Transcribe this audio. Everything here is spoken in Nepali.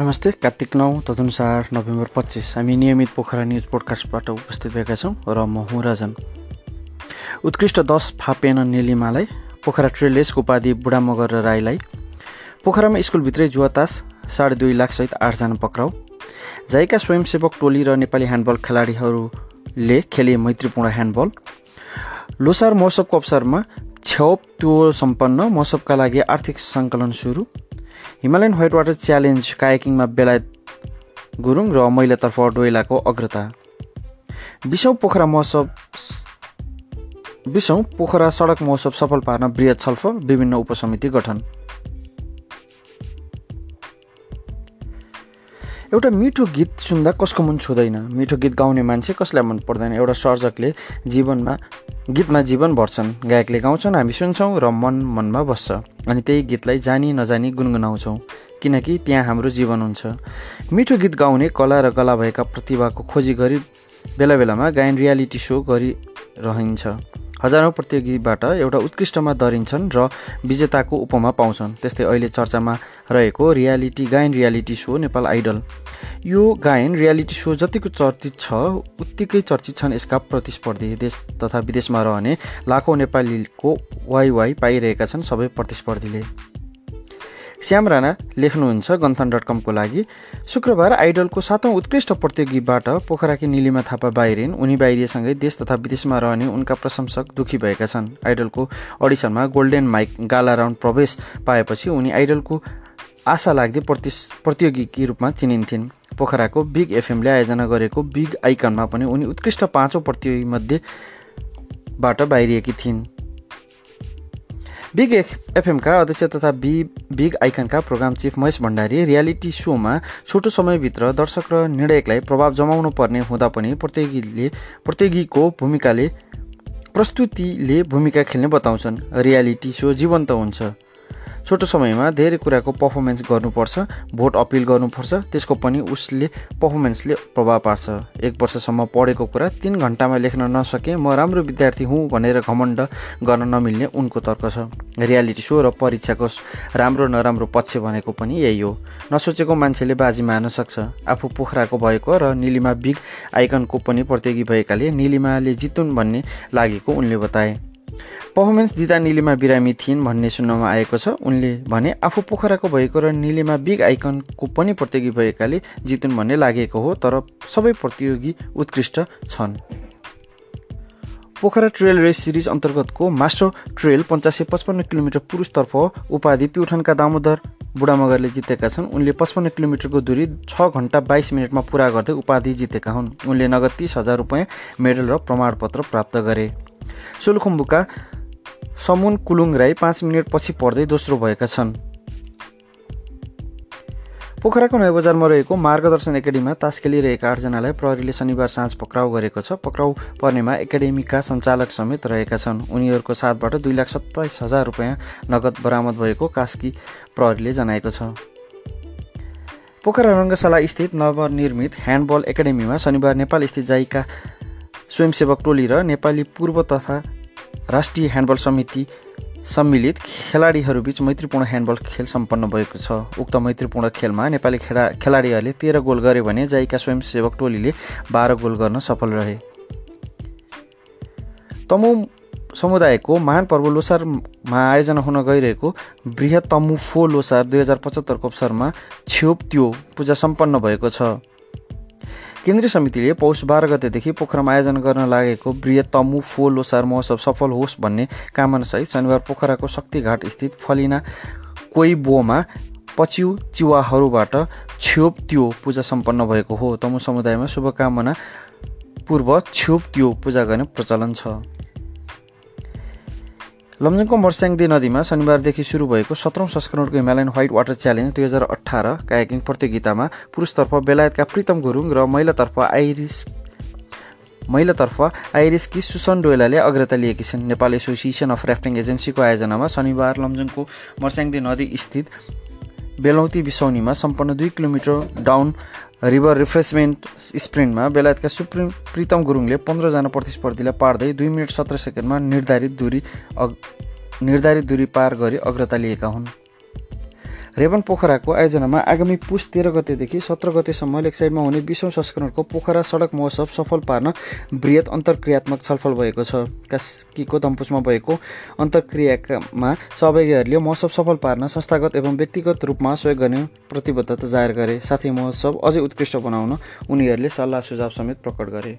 नमस्ते कार्तिक नौ तदनुसार नोभेम्बर पच्चिस। हामी नियमित पोखरा न्युज पोडकास्टबाट उपस्थित भएका छौँ र म हुँ राजन। उत्कृष्ट दस फापेन नेलिमालाई पोखरा ट्रेलेसको उपाधि बुढा मगर र राईलाई पोखरामा स्कुलभित्रै जुवातास साढे दुई लाखसहित आठजना पक्राउ। जाइका स्वयंसेवक टोली र नेपाली ह्यान्डबल खेलाडीहरूले खेले मैत्रीपूर्ण ह्यान्डबल। लोसार महोत्सवको अवसरमा छेउप त्यो सम्पन्न महोत्सवका लागि आर्थिक सङ्कलन सुरु। हिमालयन व्हाइट वाटर च्यालेन्ज कायाकिङमा बेलायत गुरुङ र महिलातर्फ डोइलाको अग्रता। बिसौँ पोखरा महोत्सव पोखरा सडक महोत्सव सफल पार्न बृहत छलफल विभिन्न उपसमिति गठन। एउटा मिठो गीत सुन्दा कसको मन छुँदैन? मिठो गीत गाउने मान्छे कसलाई मन पर्दैन? एउटा सर्जकले जीवनमा गीतमा जीवन भर्छन्। गायकले गाउँछन् हामी सुन्छौँ र मन मनमा बस्छ। अनि त्यही गीतलाई जानी नजानी गुनगुनाउँछौँ। किनकि त्यहाँ हाम्रो जीवन हुन्छ। मिठो गीत गाउने कला र कला भएका प्रतिभाको खोजी गरी बेला बेलामा गायन रियालिटी सो गरिरहन्छ। हजारौँ प्रतियोगीबाट एउटा उत्कृष्टमा दरिन्छन् र विजेताको उपमा पाउँछन्। त्यस्तै अहिले चर्चामा रहेको रियालिटी गायन रियालिटी सो नेपाल आइडल। यो गायन रियालिटी सो जतिको चर्चित छ उत्तिकै चर्चित छन् यसका प्रतिस्पर्धी देश तथा विदेशमा रहने लाखौँ नेपालीको वाइ वाइ पाइरहेका छन् सबै प्रतिस्पर्धीले। श्याम राणा लेख्नुहुन्छ गन्थन डट कमको लागि। शुक्रबार आइडलको सातौँ उत्कृष्ट प्रतियोगीबाट पोखराकी निलिमा थापा बाहिरिन्। उनी बाहिरिएसँगै देश तथा विदेशमा रहने उनका प्रशंसक दुखी भएका छन्। आइडलको अडिसनमा गोल्डेन माइक गाला राउन्ड प्रवेश पाएपछि उनी आइडलको आशा लाग्दै प्रति प्रतियोगीकी रूपमा चिनिन्थिन्। पोखराको बिग एफएमले आयोजना गरेको बिग आइकनमा पनि उनी उत्कृष्ट पाँचौँ प्रतियोगीमध्येबाट बाहिरिएकी थिइन्। बिग एफएमका अध्यक्ष तथा B big आइकनका programme chief Mahesh Bhandari reality सोमा छोटो समयभित्र दर्शक र निर्णायकलाई प्रभाव जमाउनु पर्ने हुँदा पनि प्रतियोगीले प्रतियोगीको भूमिकाले प्रस्तुतिले भूमिका खेल्ने बताउँछन्। रियालिटी सो जीवन्त हुन्छ। छोटो समयमा धेरै कुराको पर्फर्मेन्स गर्नुपर्छ भोट अपिल गर्नुपर्छ त्यसको पनि उसले पर्फर्मेन्सले प्रभाव पार्छ। एक वर्षसम्म पढेको कुरा तिन घन्टामा लेख्न नसके म राम्रो विद्यार्थी हुँ भनेर घमण्ड गर्न नमिल्ने उनको तर्क छ। रियालिटी सो र परीक्षाको राम्रो नराम्रो पक्ष भनेको पनि यही हो। नसोचेको मान्छेले बाजी मार्न सक्छ। आफू पोखराको भएको र निलिमा बिग आइकनको पनि प्रतियोगी भएकाले निलिमाले जितुन् भन्ने लागेको उनले बताए। पर्फर्मेन्स दिँदा निलिमा बिरामी थिइन् भन्ने सुन्नमा आएको छ। उनले भने आफू पोखराको भएको र निलिमा बिग आइकनको पनि प्रतियोगी भएकाले जितुन् भन्ने लागेको हो तर सबै प्रतियोगी उत्कृष्ट छन्। पोखरा ट्रेल रेस सिरिज अन्तर्गतको मास्टर ट्रेल पन्चासी पचपन्न किलोमिटर पुरुषतर्फ उपाधि प्युठनका दामोदर बुढामगरले जितेका छन्। उनले पचपन्न किलोमिटरको दूरी छ घन्टा बाइस मिनटमा पुरा गर्दै उपाधि जितेका हुन्। उनले नगद तिस हजार रुपियाँ मेडल र प्रमाणपत्र प्राप्त गरे। सोलुखुम्बुका समुन कुलुङ राई पाँच मिनट पछि पर्दै दोस्रो भएका छन्। पोखराको नयाँ बजारमा रहेको मार्गदर्शन एकाडेमीमा तास खेलिरहेका आठजनालाई प्रहरीले शनिबार साँझ पक्राउ गरेको छ। पक्राउ पर्नेमा एकाडेमीका सञ्चालक समेत रहेका छन्। उनीहरूको साथबाट दुई लाख सत्ताइस हजार रुपियाँ नगद बरामद भएको कास्की प्रहरीले जनाएको छ। पोखरा रङ्गशाला स्थित नवनिर्मित ह्यान्डबल एकाडेमीमा शनिबार नेपाल स्थित जाइका स्वयंसेवक टोली र नेपाली पूर्व तथा राष्ट्रिय ह्यान्डबल समिति सम्मिलित खेलाडीहरूबीच मैत्रीपूर्ण ह्यान्डबल खेल सम्पन्न भएको छ। उक्त मैत्रीपूर्ण खेलमा नेपाली खेला खेलाडीहरूले तेह्र गोल गरे भने जाइका स्वयंसेवक टोलीले बाह्र गोल गर्न सफल रहे। तमु समुदायको महान पर्व लोसारमा आयोजना हुन गइरहेको बृहत तमु फो लोसार दुई हजार पचहत्तरको अवसरमा छ्योप त्यो पूजा सम्पन्न भएको छ। केन्द्रीय समितिले पौष बाह्र गतेदेखि पोखरामा आयोजना गर्न लागेको बृहत तमु फो लोसार महोत्सव सफल होस् भन्ने कामनासहित शनिबार पोखराको शक्तिघाट स्थित फलिना कोइबोमा पच्यु चिवाहरूबाट छ्योप त्यो पूजा सम्पन्न भएको हो। तमु समुदायमा शुभकामना। पूर्व छ्योप त्यो पूजा गर्ने प्रचलन छ। लमजुङको मर्स्याङदे नदीमा शनिबारदेखि सुरु भएको सत्रौँ संस्करणको हिमालयन व्हाइट वाटर च्यालेन्ज दुई हजार अठार कायाकिङ प्रतियोगितामा पुरुषतर्फ बेलायतका प्रितम गुरुङ र महिलातर्फ आइरिस महिलातर्फ आइरिसकी सुसन डोयलाले अग्रता लिएकी छिन्। नेपाल एसोसिएसन अफ राफ्टिङ एजेन्सीको आयोजनामा शनिबार लमजुङको मर्स्याङदे नदी स्थित बेलौती बिसौनीमा सम्पन्न दुई किलोमिटर डाउन रिभर रिफ्रेसमेन्ट स्प्रिन्टमा बेलायतका सुप्रिम प्रितम गुरुङले पन्ध्रजना प्रतिस्पर्धीलाई पार्दै दुई मिनट सत्र सेकेन्डमा निर्धारित दूरी निर्धारित दूरी पार गरी अग्रता लिएका हुन्। रेबन पोखराको आयोजनामा आगामी पुस तेह्र गतेदेखि सत्र गतेसम्म लेक साइडमा हुने विश्व संस्करणको पोखरा सडक महोत्सव सफल पार्न वृहत अन्तर्क्रियात्मक छलफल भएको छ। कास्कीको दम्पुसमा भएको अन्तर्क्रियामा सहभागीहरूले महोत्सव सफल पार्न संस्थागत एवं व्यक्तिगत रूपमा सहयोग गर्ने प्रतिबद्धता जाहेर गरे। साथै महोत्सव अझै उत्कृष्ट बनाउन उनीहरूले सल्लाह सुझाव समेत प्रकट गरे।